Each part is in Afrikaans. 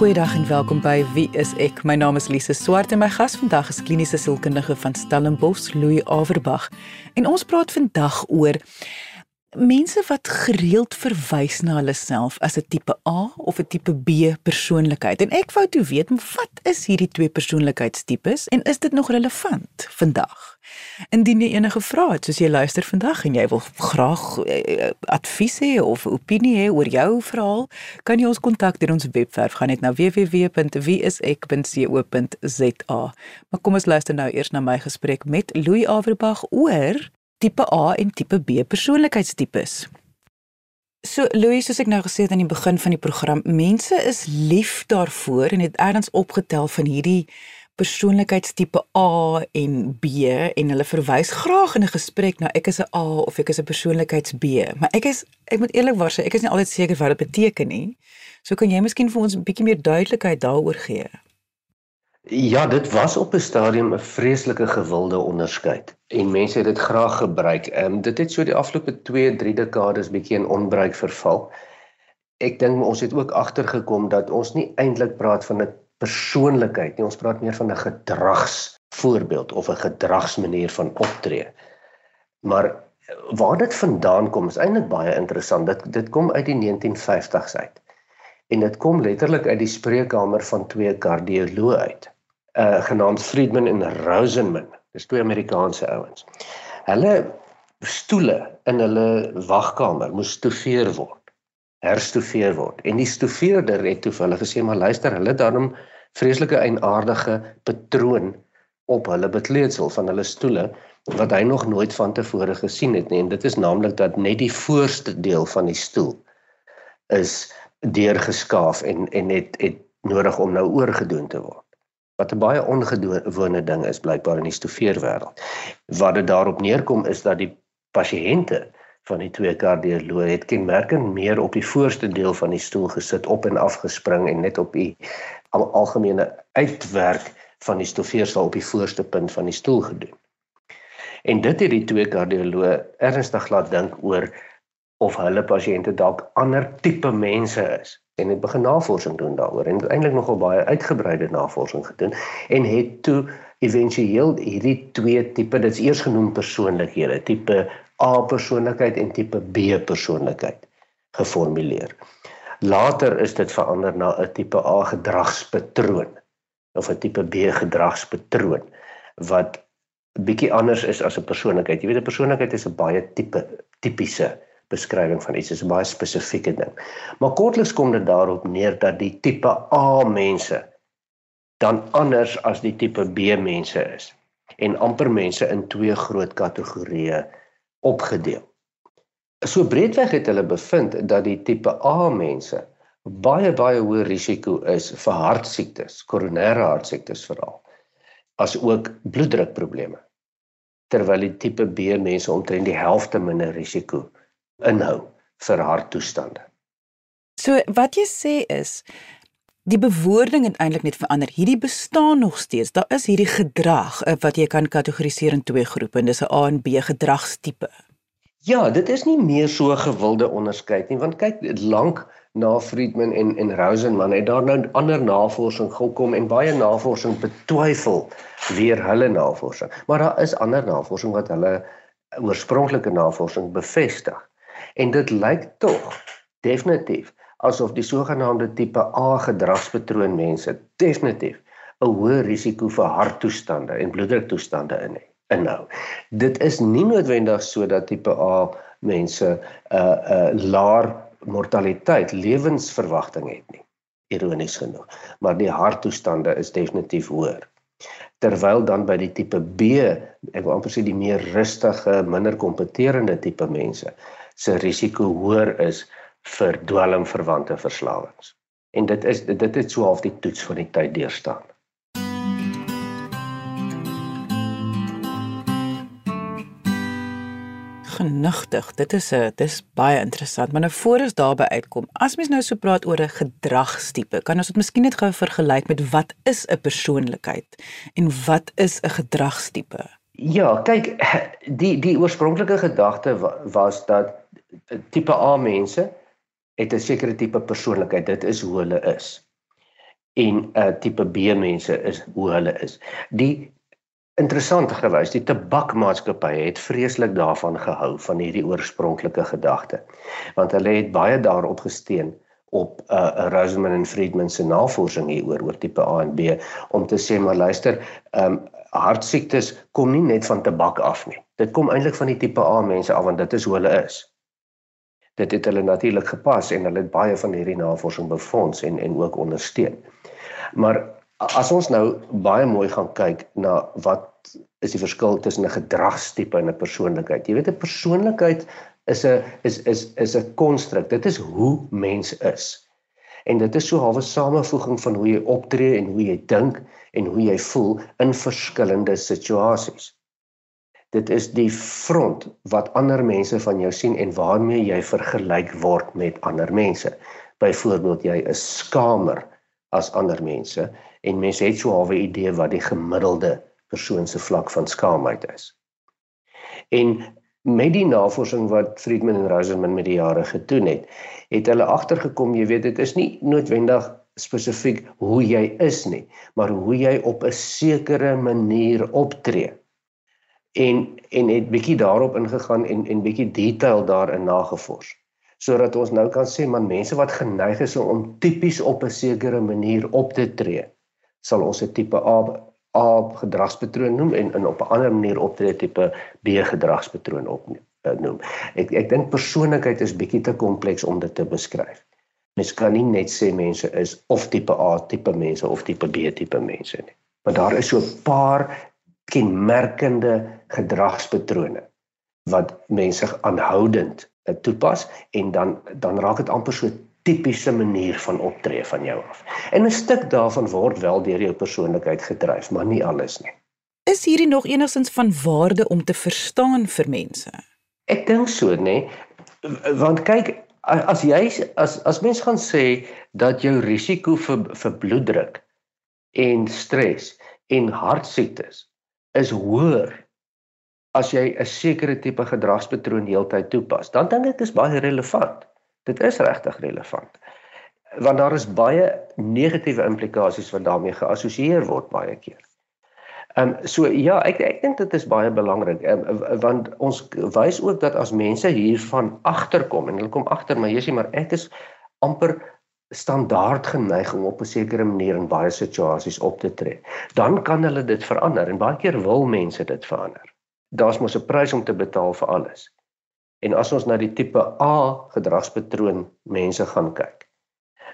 Goeiedag en welkom by Wie is ek? My naam is Lise Swart en my gas vandag is kliniese sielkundige van Stellenbosch, Louis Averbag. En ons praat vandag oor mense wat gereeld verwys na hulle self as 'n tipe A of 'n tipe B persoonlikheid. En ek wou toe weet, wat is hierdie twee persoonlikheidstipes en is dit nog relevant vandag? Indien jy enige vrae het, soos jy luister vandag en jy wil graag uh, advies hê of opinie hê oor jou verhaal, kan jy ons kontak deur ons webwerf gaan net na www.wieisek.co.za. Maar kom ons luister nou eers na my gesprek met Louis Averbag oor tipe A en tipe B persoonlikheidstipes. So Louis, soos ek nou gesê het aan die begin van die program, mense is lief daarvoor en het eers opgetel van hierdie persoonlikheidstipe A en B en hulle verwys graag in 'n gesprek na ek is 'n A of ek is 'n persoonlikheids B, maar ek is ek moet eerlikwaar sê ek is nie altyd seker wat dit beteken nie. So kan jy miskien vir ons 'n bietjie meer duidelikheid daaroor gee? Ja, dit was op 'n stadium 'n vreeslike gewilde onderskeid en mense het dit graag gebruik. Ehm um, dit het so die afgelope 2, 3 dekades bietjie in onbruik verval. Ek dink ons het ook agtergekom dat ons nie eintlik praat van 'n persoonlikheid nie, ons praat meer van 'n gedragsvoorbeeld of 'n gedragsmanier van optree. Maar waar dit vandaan kom is eintlik baie interessant. Dit dit kom uit die 1950s uit en dit kom letterlik uit die spreekkamer van twee kardioloë uit. Uh genaamd Friedman en Rosenman. Dis twee Amerikaanse ouens. Hulle stoele in hulle wagkamer moes stoefeer word. Herstoefeer word. En die stoefeerder het toe vir hulle gesê maar luister, hulle 'n vreeslike eienaardige patroon op hulle bekleedsel van hulle stoele wat hy nog nooit van tevore gesien het nie en dit is naamlik dat net die voorste deel van die stoel is deurgeskaaf en en het het nodig om nou oorgedoen te word. Wat 'n baie ongewone ding is blykbaar in die stoefeerwêreld. Wat dit daarop neerkom is dat die pasiënte van die twee kardioloë het kenmerkend meer op die voorste deel van die stoel gesit, op en af gespring en net op die al algemene uitwerk van die stoefeersel op die voorste punt van die stoel gedoen. En dit het die twee kardioloë ernstig laat dink oor of hulle pasiënte dalk ander tipe mense is en het begin navorsing doen daaroor en eintlik nogal baie uitgebreide navorsing gedoen en het toe éventueel hierdie twee tipe dit's eers genoem persoonlikhede tipe A persoonlikheid en tipe B persoonlikheid geformuleer. Later is dit verander na 'n tipe A gedragspatroon of 'n tipe B gedragspatroon wat bietjie anders is as 'n persoonlikheid. Jy weet 'n persoonlikheid is 'n baie tipe tipiese beskrywing van iets is 'n baie spesifieke ding. Maar kortliks kom dit daarop neer dat die tipe A mense dan anders as die tipe B mense is en amper mense in twee groot kategorieë opgedeel. So breedweg het hulle bevind dat die tipe A mense baie baie hoë risiko is vir hartsiektes, koronêre hartsiektes veral, as ook bloeddrukprobleme. Terwyl die tipe B mense omtrent die helfte minder risiko inhou vir harttoestande. So wat jy sê is die bewoording het eintlik net verander. Hierdie bestaan nog steeds. Daar is hierdie gedrag eh, wat jy kan kategoriseer in twee groepe en dis 'n A en B gedragstipe. Ja, dit is nie meer so gewilde onderskeid nie want kyk lank na Friedman en en Rosenman het daar nou ander navorsing gekom en baie navorsing betwyfel weer hulle navorsing. Maar daar is ander navorsing wat hulle oorspronklike navorsing bevestig. En dit lyk tog definitief asof die sogenaamde tipe A gedragspatroon mense definitief 'n hoë risiko vir harttoestande en bloeddruktoestande in inhou. Dit is nie noodwendig so dat tipe A mense 'n uh, 'n uh, laer mortaliteit, lewensverwagting het nie. Ironies genoeg, maar die harttoestande is definitief hoër. Terwyl dan by die tipe B, ek wil amper sê die meer rustige, minder kompeterende tipe mense, se risiko hoër is vir dwelmverwante verslawings. En dit is dit het so half die toets van die tyd deurstaan. Genigtig, dit is 'n dis baie interessant, maar nou voor ons daarby uitkom, as mens nou so praat oor 'n gedragstipe, kan ons dit miskien net gou vergelyk met wat is 'n persoonlikheid en wat is 'n gedragstipe? Ja, kyk, die die oorspronklike gedagte was dat tipe A mense het 'n sekere tipe persoonlikheid. Dit is hoe hulle is. en 'n uh, tipe B mense is hoe hulle is. Die interessant gewys, die tabakmaatskappye het vreeslik daarvan gehou van hierdie oorspronklike gedagte. Want hulle het baie daarop gesteun op uh Roseman en Friedman se navorsing hieroor oor tipe A en B om te sê maar luister, ehm um, hartsiektes kom nie net van tabak af nie. Dit kom eintlik van die tipe A mense af want dit is hoe hulle is. Dit het hulle natuurlik gepas en hulle het baie van hierdie navorsing befonds en en ook ondersteun. Maar as ons nou baie mooi gaan kyk na wat is die verskil tussen 'n gedragstipe en 'n persoonlikheid. Jy weet 'n persoonlikheid is 'n is is is 'n konstruk. Dit is hoe mens is. En dit is so halwe samevoeging van hoe jy optree en hoe jy dink en hoe jy voel in verskillende situasies. Dit is die front wat ander mense van jou sien en waarmee jy vergelyk word met ander mense. Byvoorbeeld jy is skamer as ander mense en mense het so 'n idee wat die gemiddelde persoon se vlak van skaamheid is. En met die navorsing wat Friedman en Rosenman met die jare gedoen het, het hulle agtergekom, jy weet, dit is nie noodwendig spesifiek hoe jy is nie, maar hoe jy op 'n sekere manier optree. En en het bietjie daarop ingegaan en en bietjie detail daarin nagevors sodat ons nou kan sê man mense wat geneig is om tipies op 'n sekere manier op te tree sal ons 'n tipe A A gedragspatroon noem en in op 'n ander manier optree tipe B gedragspatroon op eh, noem. Ek ek dink persoonlikheid is bietjie te kompleks om dit te beskryf. Mens kan nie net sê mense is of tipe A tipe mense of tipe B tipe mense nie. Maar daar is so 'n paar kenmerkende gedragspatrone wat mense aanhoudend eh, toepas en dan dan raak dit amper so tipiese manier van optree van jou af. En 'n stuk daarvan word wel deur jou persoonlikheid gedryf, maar nie alles nie. Is hierdie nog enigstens van waarde om te verstaan vir mense? Ek dink so, nê. Want kyk, as jy as as mens gaan sê dat jou risiko vir vir bloeddruk en stres en hartsiektes is hoër as jy 'n sekere tipe gedragspatroon heeltyd toepas, dan dink ek is baie relevant. Dit is regtig relevant. Want daar is baie negatiewe implikasies wat daarmee geassosieer word baie keer. Ehm um, so ja, ek ek dink dit is baie belangrik um, want ons wys ook dat as mense hiervan agterkom en hulle kom agter maar jy sê maar ek is amper standaard geneig om op 'n sekere manier in baie situasies op te tree. Dan kan hulle dit verander en baie keer wil mense dit verander. Daar's mos 'n prys om te betaal vir alles. En as ons na die tipe A gedragspatroon mense gaan kyk,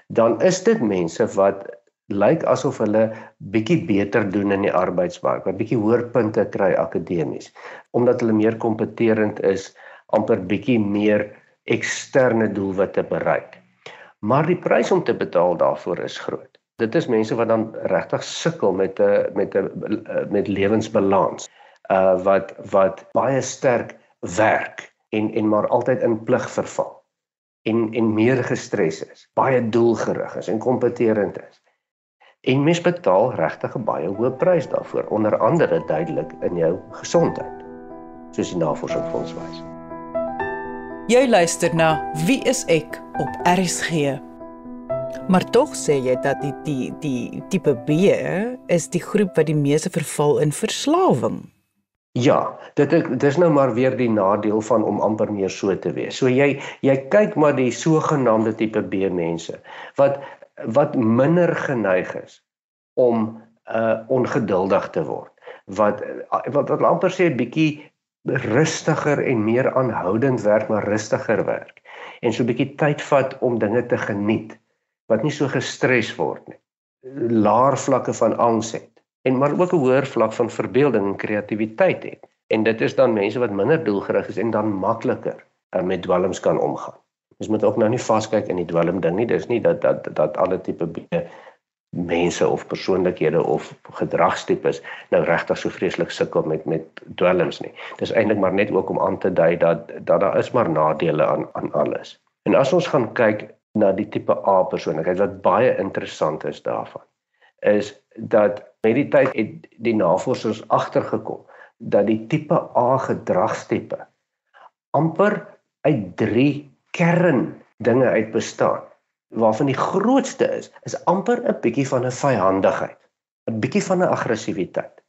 dan is dit mense wat lyk asof hulle bietjie beter doen in die arbeidsmark, wat bietjie hoër punte kry akademies, omdat hulle meer kompeterend is, amper bietjie meer eksterne doelwitte bereik. Maar die prys om te betaal daarvoor is groot. Dit is mense wat dan regtig sukkel met 'n met 'n met lewensbalans, uh wat wat baie sterk werk en en maar altyd in plig verval en en meer gestres is, baie doelgerig is en kompeterend is. En mens betaal regtig 'n baie hoë prys daarvoor, onder andere duidelik in jou gesondheid, soos die navorsing ons wys. Jy luister na Wie is ek op RSG. Maar tog sê jy dat die die die tipe B is die groep wat die meeste verval in verslawing. Ja, dit dis nou maar weer die nadeel van om amper meer so te wees. So jy jy kyk maar die sogenaamde tipe B mense wat wat minder geneig is om uh ongeduldig te word. Wat wat wat amper sê 'n bietjie rustiger en meer aanhoudend werk, maar rustiger werk. En so 'n bietjie tyd vat om dinge te geniet wat nie so gestres word nie. Laer vlakke van angs het en maar ook 'n hoër vlak van verbeelding en kreatiwiteit het. En dit is dan mense wat minder doelgerig is en dan makliker uh, met dwelms kan omgaan. Ons moet ook nou nie vaskyk in die dwelm ding nie. Dis nie dat dat dat alle tipe mense of persoonlikhede of gedragstipes nou regtig so vreeslik sukkel met met dwelms nie. Dis eintlik maar net ook om aan te dui dat dat daar is maar nadele aan aan alles. En as ons gaan kyk na die tipe A persoonlikheid wat baie interessant is daarvan is dat met die tyd het die navorsers agtergekom dat die tipe A gedragstipe amper uit 3 kern dinge uit bestaan. waarvan die grootste is, is amper 'n bietjie van 'n vyhandigheid, 'n bietjie van 'n aggressiwiteit.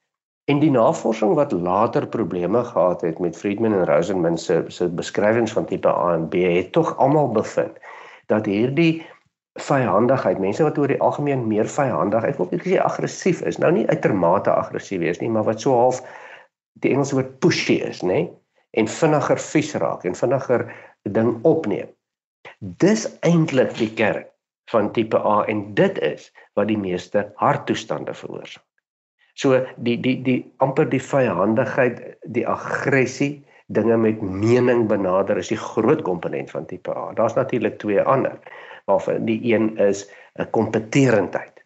En die navorsing wat later probleme gehad het met Friedman en Rosenman se se beskrywings van tipe A en B het tog almal bevind dat hierdie vyhandigheid, mense wat oor die algemeen meer vyhandig, ek wil net sê aggressief is, nou nie uitermate aggressief wees nie, maar wat so half die Engelse woord pushy is, nê? En vinniger vies raak en vinniger ding opneem. Dis eintlik die kern van tipe A en dit is wat die meeste harttoestande veroorsaak. So die die die amper die vyhandigheid, die aggressie, dinge met mening benader is die groot komponent van tipe A. Daar's natuurlik twee ander waarvan die een is 'n kompeterendheid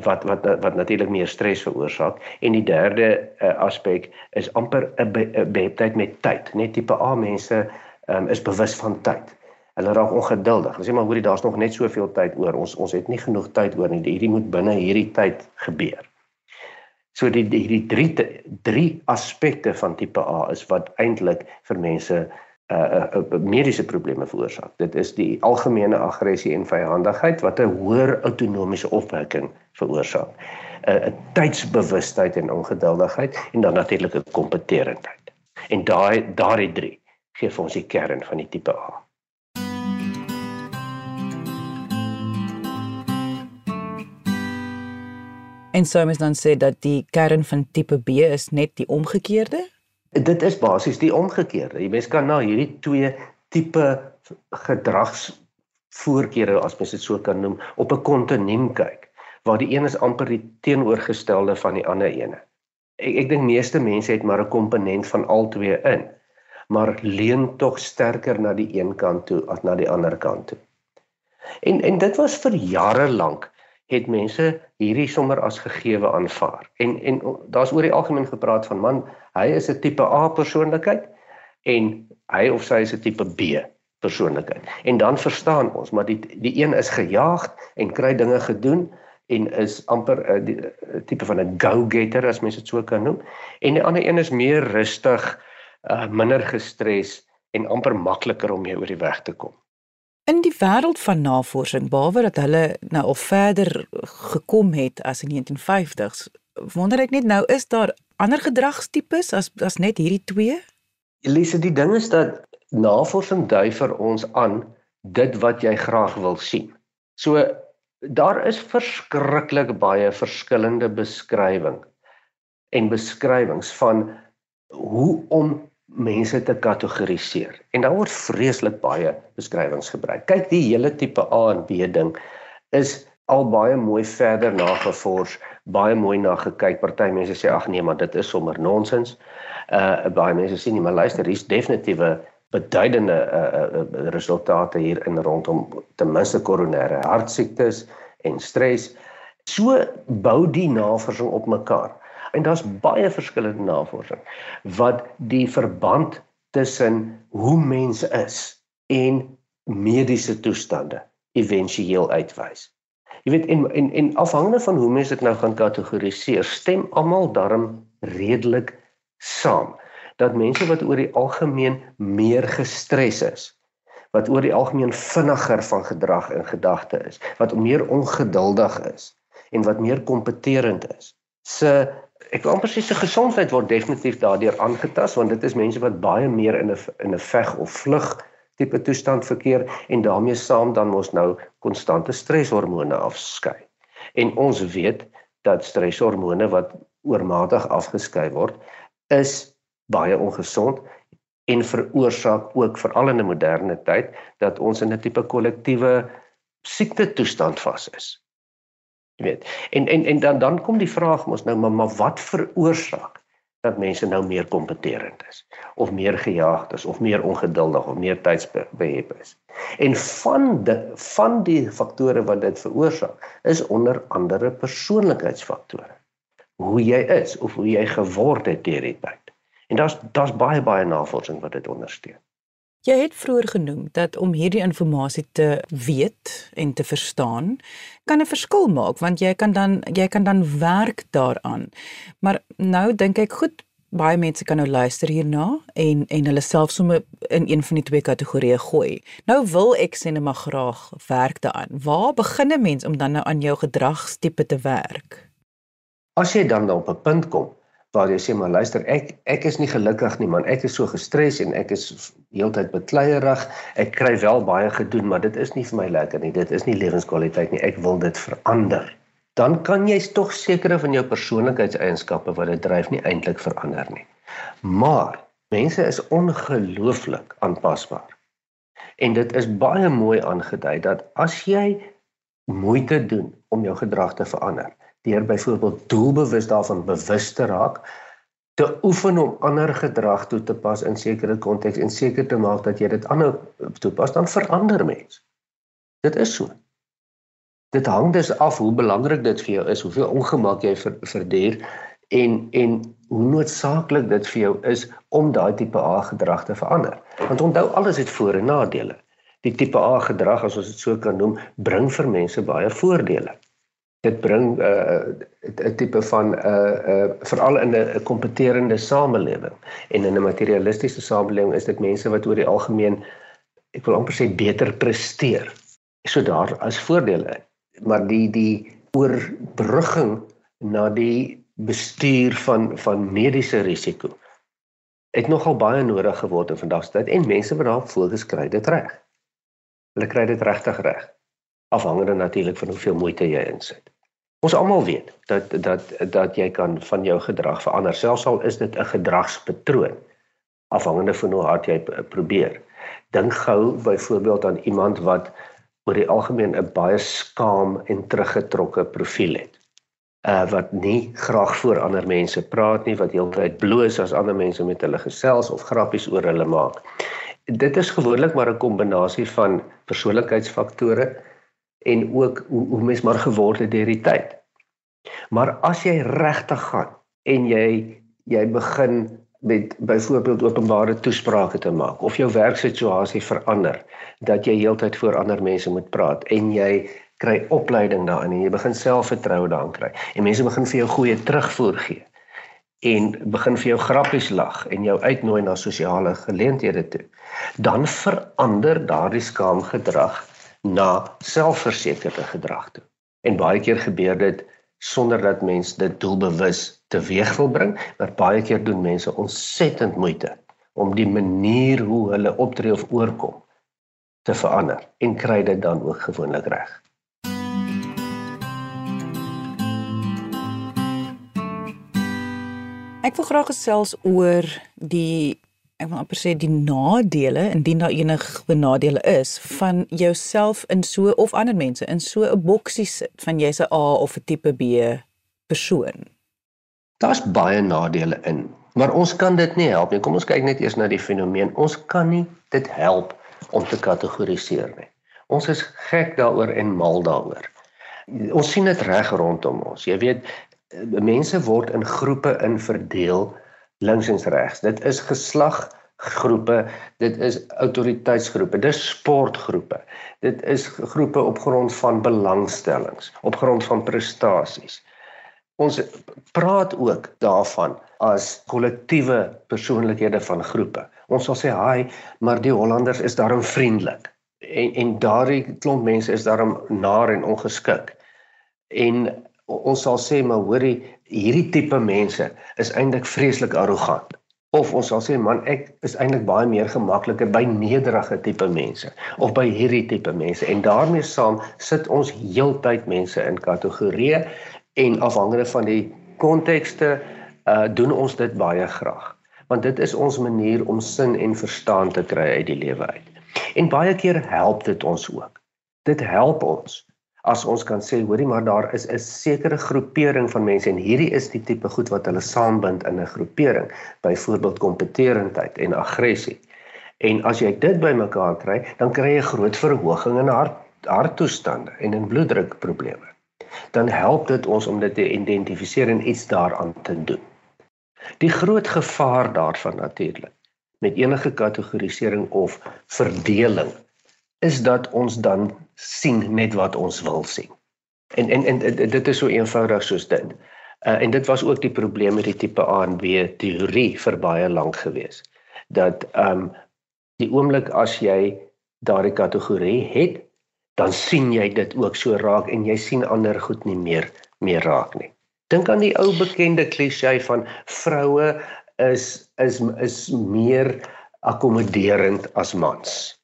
wat wat wat natuurlik meer stres veroorsaak en die derde uh, aspek is amper 'n beheptheid met tyd. Net tipe A mense um, is bewus van tyd. Hulle raak ongeduldig. Hulle sê maar hoorie daar's nog net soveel tyd oor. Ons ons het nie genoeg tyd oor nie. Hierdie moet binne hierdie tyd gebeur. So die hierdie drie drie aspekte van tipe A is wat eintlik vir mense uh, uh, mediese probleme veroorsaak. Dit is die algemene aggressie en vyhandigheid wat 'n hoër outonomiese opwekking veroorsaak. 'n uh, tydsbewustheid en ongeduldigheid en dan natuurlik 'n kompeterendheid. En daai daardie drie gee vir ons die kern van die tipe A. En sou mens dan sê dat die kern van tipe B is net die omgekeerde? Dit is basies die omgekeerde. Jy mens kan na hierdie twee tipe gedragsvoorkeure as mens dit so kan noem op 'n kontinuum kyk waar die een is amper die teenoorgestelde van die ander ene. Ek ek dink meeste mense het maar 'n komponent van al twee in, maar leun tog sterker na die een kant toe as na die ander kant toe. En en dit was vir jare lank het mense hierdie sommer as gegewe aanvaar. En en daar's oor die algemeen gepraat van man, hy is 'n tipe A persoonlikheid en hy of sy is 'n tipe B persoonlikheid. En dan verstaan ons, maar die die een is gejaagd en kry dinge gedoen en is amper 'n uh, uh, tipe van 'n go-getter as mens dit so kan noem. En die ander een is meer rustig, uh, minder gestres en amper makliker om mee oor die weg te kom. In die wêreld van navorsing, behalwe dat hulle nou al verder gekom het as in 1950s, wonder ek net nou is daar ander gedragstipes as as net hierdie twee? Elise, die ding is dat navorsing dui vir ons aan dit wat jy graag wil sien. So daar is verskriklik baie verskillende beskrywing en beskrywings van hoe om mense te kategoriseer. En daar word vreeslik baie beskrywings gebruik. Kyk, die hele tipe A en B ding is al baie mooi verder nagevors, baie mooi na gekyk. Party mense sê ag nee, maar dit is sommer nonsens. Uh baie mense sê nee, maar luister, hier's definitiewe beduidende uh, uh resultate hier in rondom ten minste koronêre hartsiektes en stres. So bou die navorsing op mekaar. En daar's baie verskillende navorsing wat die verband tussen hoe mense is en mediese toestande éventueel uitwys. Jy weet en en en afhangende van hoe mense dit nou gaan kategoriseer, stem almal daarom redelik saam dat mense wat oor die algemeen meer gestres is, wat oor die algemeen vinniger van gedrag en gedagte is, wat meer ongeduldig is en wat meer kompeterend is, se ek wil amper sê se gesondheid word definitief daardeur aangetast want dit is mense wat baie meer in 'n in 'n veg of vlug tipe toestand verkeer en daarmee saam dan mos nou konstante streshormone afskei. En ons weet dat streshormone wat oormatig afgeskei word is baie ongesond en veroorsaak ook veral in 'n moderne tyd dat ons in 'n tipe kollektiewe siekte toestand vas is jy weet. En en en dan dan kom die vraag mos nou maar maar wat veroorsaak dat mense nou meer kompeterend is of meer gejaagd is of meer ongeduldig of meer tydsbehep is. En van die van die faktore wat dit veroorsaak is onder andere persoonlikheidsfaktore. Hoe jy is of hoe jy geword het deur die tyd. En daar's daar's baie baie navorsing wat dit ondersteun. Jy het vroeër genoem dat om hierdie inligting te weet en te verstaan kan 'n verskil maak want jy kan dan jy kan dan werk daaraan. Maar nou dink ek goed baie mense kan nou luister hierna en en hulle self sommer in een van die twee kategorieë gooi. Nou wil ek sê net maar graag werk daaraan. Waar begin 'n mens om dan nou aan jou gedragstipe te werk? As jy dan op 'n punt kom waar jy sê maar luister, ek ek is nie gelukkig nie man. Ek is so gestres en ek is heeltyd bekleierig. Ek kry wel baie gedoen, maar dit is nie vir my lekker nie. Dit is nie lewenskwaliteit nie. Ek wil dit verander dan kan jy tog sekere van jou persoonlikheidseienskappe wat dit dryf nie eintlik verander nie. Maar mense is ongelooflik aanpasbaar. En dit is baie mooi aangedui dat as jy moeite doen om jou gedrag te verander, deur byvoorbeeld doelbewus daarvan bewus te raak, te oefen om ander gedrag toe te pas in sekere konteks en seker te maak dat jy dit aanhou toepas, dan verander mens. Dit is so dit hang dus af hoe belangrik dit vir jou is, hoeveel ongemak jy ver, verduur en en hoe noodsaaklik dit vir jou is om daai tipe A gedrag te verander. Want onthou alles het voor en nadele. Die tipe A gedrag as ons dit so kan noem, bring vir mense baie voordele. Dit bring 'n uh, 'n tipe van 'n uh, uh, veral in 'n kompeterende samelewing en in 'n materialistiese samelewing is dit mense wat oor die algemeen ek wil amper sê beter presteer. So daar as voordele maar die die oorbrugging na die bestuur van van mediese risiko het nogal baie nodig geword in vandag se tyd en mense wat daarop fokus kry dit reg. Hulle kry dit regtig reg. Afhangende natuurlik van hoeveel moeite jy insit. Ons almal weet dat dat dat jy kan van jou gedrag verander selfs al is dit 'n gedragspatroon afhangende van hoe hard jy probeer. Dink gou byvoorbeeld aan iemand wat oor die algemeen 'n baie skaam en teruggetrokke profiel het. Uh wat nie graag voor ander mense praat nie, wat heeltyd bloos as ander mense met hulle gesels of grappies oor hulle maak. Dit is gewoonlik maar 'n kombinasie van persoonlikheidsfaktore en ook hoe hoe mens maar geword het deur die tyd. Maar as jy regtig gaan en jy jy begin met byvoorbeeld openbare toesprake te maak of jou werksituasie verander dat jy heeltyd voor ander mense moet praat en jy kry opleiding daarin en jy begin selfvertroue daarin kry en mense begin vir jou goeie terugvoer gee en begin vir jou grappies lag en jou uitnooi na sosiale geleenthede toe dan verander daardie skaamgedrag na selfversekerde gedrag toe en baie keer gebeur dit sonder dat mens dit doelbewus teweeg wil bring, maar baie keer doen mense ontsettend moeite om die manier hoe hulle optree of oorkom te verander en kry dit dan ook gewoonlik reg. Ek wil graag gesels oor die ek wil amper sê die nadele indien daar enige benadele is van jouself in so of ander mense in so 'n boksie sit van jy's 'n A of 'n tipe B persoon. Daar's baie nadele in, maar ons kan dit nie help nie. Kom ons kyk net eers na die fenomeen. Ons kan nie dit help om te kategoriseer nie. Ons is gek daaroor en mal daaroor. Ons sien dit reg rondom ons. Jy weet, mense word in groepe in verdeel links en regs. Dit is geslaggroepe, dit is autoriteitsgroepe, dis sportgroepe. Dit is groepe op grond van belangstellings, op grond van prestasies. Ons praat ook daarvan as kollektiewe persoonlikhede van groepe. Ons sal sê, "Haai, maar die Hollanders is daarom vriendelik." En en daardie klomp mense is daarom naar en ongeskik. En ons sal sê maar hoorie hierdie tipe mense is eintlik vreeslik arrogant. Of ons sal sê man ek is eintlik baie meer gemakliker by nederige tipe mense of by hierdie tipe mense. En daarmee saam sit ons heeltyd mense in kategorieë en afhangende van die kontekste uh doen ons dit baie graag. Want dit is ons manier om sin en verstaan te kry uit die lewe uit. En baie keer help dit ons ook. Dit help ons as ons kan sê hoorie maar daar is 'n sekere groepering van mense en hierdie is die tipe goed wat hulle saambind in 'n groepering byvoorbeeld kompeterendheid en aggressie en as jy dit bymekaar kry dan kry jy groot verhoging in hart harttoestande en in bloeddrukprobleme. Dan help dit ons om dit te identifiseer en iets daaraan te doen. Die groot gevaar daarvan natuurlik met enige kategorisering of verdeling is dat ons dan sien net wat ons wil sien. En en en dit is so eenvoudig soos dit. Uh, en dit was ook die probleem met die tipe A en B teorie vir baie lank gewees. Dat ehm um, die oomblik as jy daardie kategorie het, dan sien jy dit ook so raak en jy sien ander goed nie meer meer raak nie. Dink aan die ou bekende klise van vroue is is is meer akkommoderend as mans.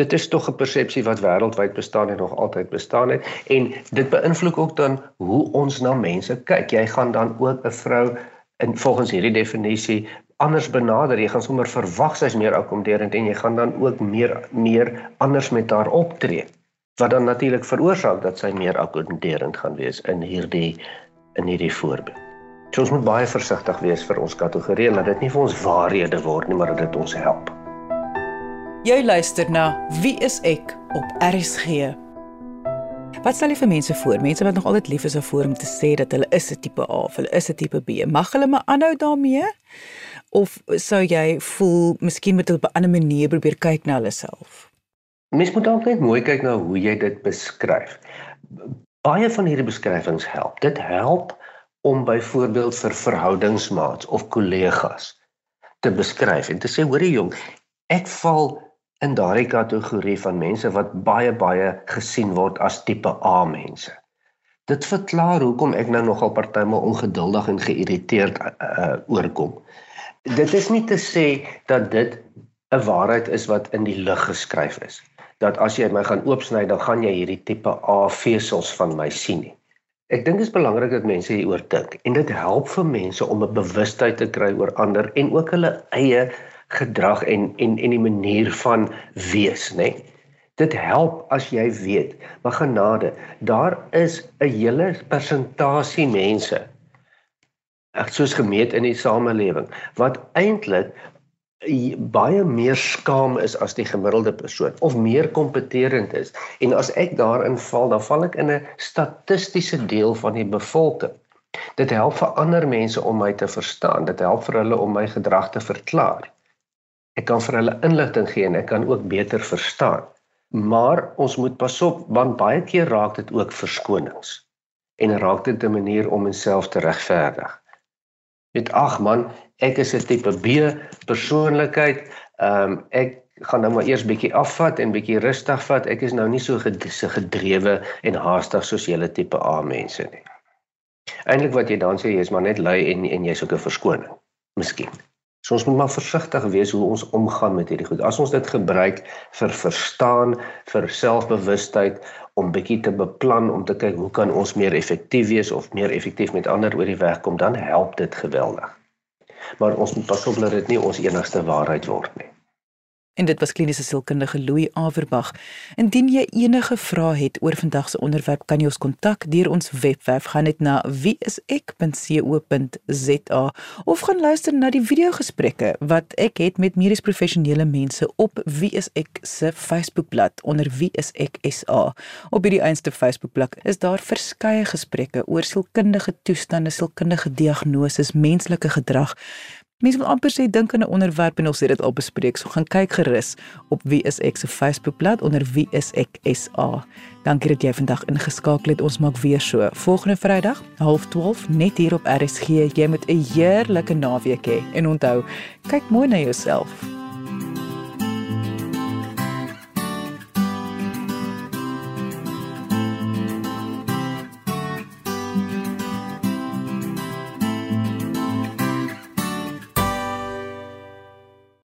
Dit is tog 'n persepsie wat wêreldwyd bestaan en nog altyd bestaan het en dit beïnvloed ook dan hoe ons na mense kyk. Jy gaan dan ook 'n vrou in volgens hierdie definisie anders benader. Jy gaan sommer verwag sy's meer akkommoderend en jy gaan dan ook meer meer anders met haar optree wat dan natuurlik veroorsaak dat sy meer akkommoderend gaan wees in hierdie in hierdie voorbeeld. So ons moet baie versigtig wees vir ons kategorie en dat dit nie vir ons waarhede word nie, maar dat dit ons help. Jy luister na Wie is ek op RSG. Wat sal jy vir mense voor? Mense wat nog altyd lief is vir om te sê dat hulle is 'n tipe A of hulle is 'n tipe B. Mag hulle maar aanhou daarmee? Of sou jy voel miskien moet hulle op 'n ander manier probeer kyk na hulle self? Mens moet altyd mooi kyk na hoe jy dit beskryf. Baie van hierdie beskrywings help. Dit help om byvoorbeeld vir verhoudingsmaats of kollegas te beskryf en te sê hoorie jong, ek val in daardie kategorie van mense wat baie baie gesien word as tipe A mense. Dit verklaar hoekom ek nou nogal partymal ongeduldig en geïrriteerd uh, oorkom. Dit is nie te sê dat dit 'n waarheid is wat in die lug geskryf is dat as jy my gaan oopsny dan gaan jy hierdie tipe A vesels van my sien nie. Ek dink dit is belangrik dat mense hieroor dink en dit help vir mense om 'n bewustheid te kry oor ander en ook hulle eie gedrag en en en die manier van wees, nê. Dit help as jy weet, maar genade, daar is 'n hele persentasie mense ek soos gemeet in die samelewing wat eintlik baie meer skaam is as die gemiddelde persoon of meer kompeterend is. En as ek daarin val dan val ek in 'n statistiese deel van die bevolking. Dit help vir ander mense om my te verstaan dit help vir hulle om my gedrag te verklaar ek kan vir hulle inligting gee en ek kan ook beter verstaan maar ons moet pasop want baie keer raak dit ook verskonings en raak dit 'n manier om myself te regverdig Dit ag man, ek is 'n tipe B persoonlikheid. Ehm um, ek gaan nou maar eers bietjie afvat en bietjie rustig vat. Ek is nou nie so gedrewe en haastig soos julle tipe A mense nie. Eintlik wat jy dan sê jy is maar net lui en en jy's ook 'n verskoning. Miskien. So ons moet maar versigtig wees hoe ons omgaan met hierdie goed. As ons dit gebruik vir verstaan, vir selfbewustheid om bietjie te beplan om te kyk hoe kan ons meer effektief wees of meer effektief met ander oor die weg kom, dan help dit geweldig. Maar ons moet pas op dat dit nie ons enigste waarheid word nie. En dit was kliniese sielkundige Louis Averbag. Indien jy enige vrae het oor vandag se onderwerp, kan jy ons kontak deur ons webwerf gaan net na wieisek.co.za of gaan luister na die videogesprekke wat ek het met medies professionele mense op Wie is ek se Facebookblad onder Wie is ek SA. Op hierdie eenste Facebookblad is daar verskeie gesprekke oor sielkundige toestande, sielkundige diagnoses, menslike gedrag Mense wil amper sê dink aan 'n onderwerp en ons het dit al bespreek. So gaan kyk gerus op Wie is ek se Facebookblad onder Wie is ek SA. Dankie dat jy vandag ingeskakel het. Ons maak weer so volgende Vrydag, 12:30 net hier op RSG. Jy moet 'n heerlike naweek hê en onthou, kyk mooi na jouself.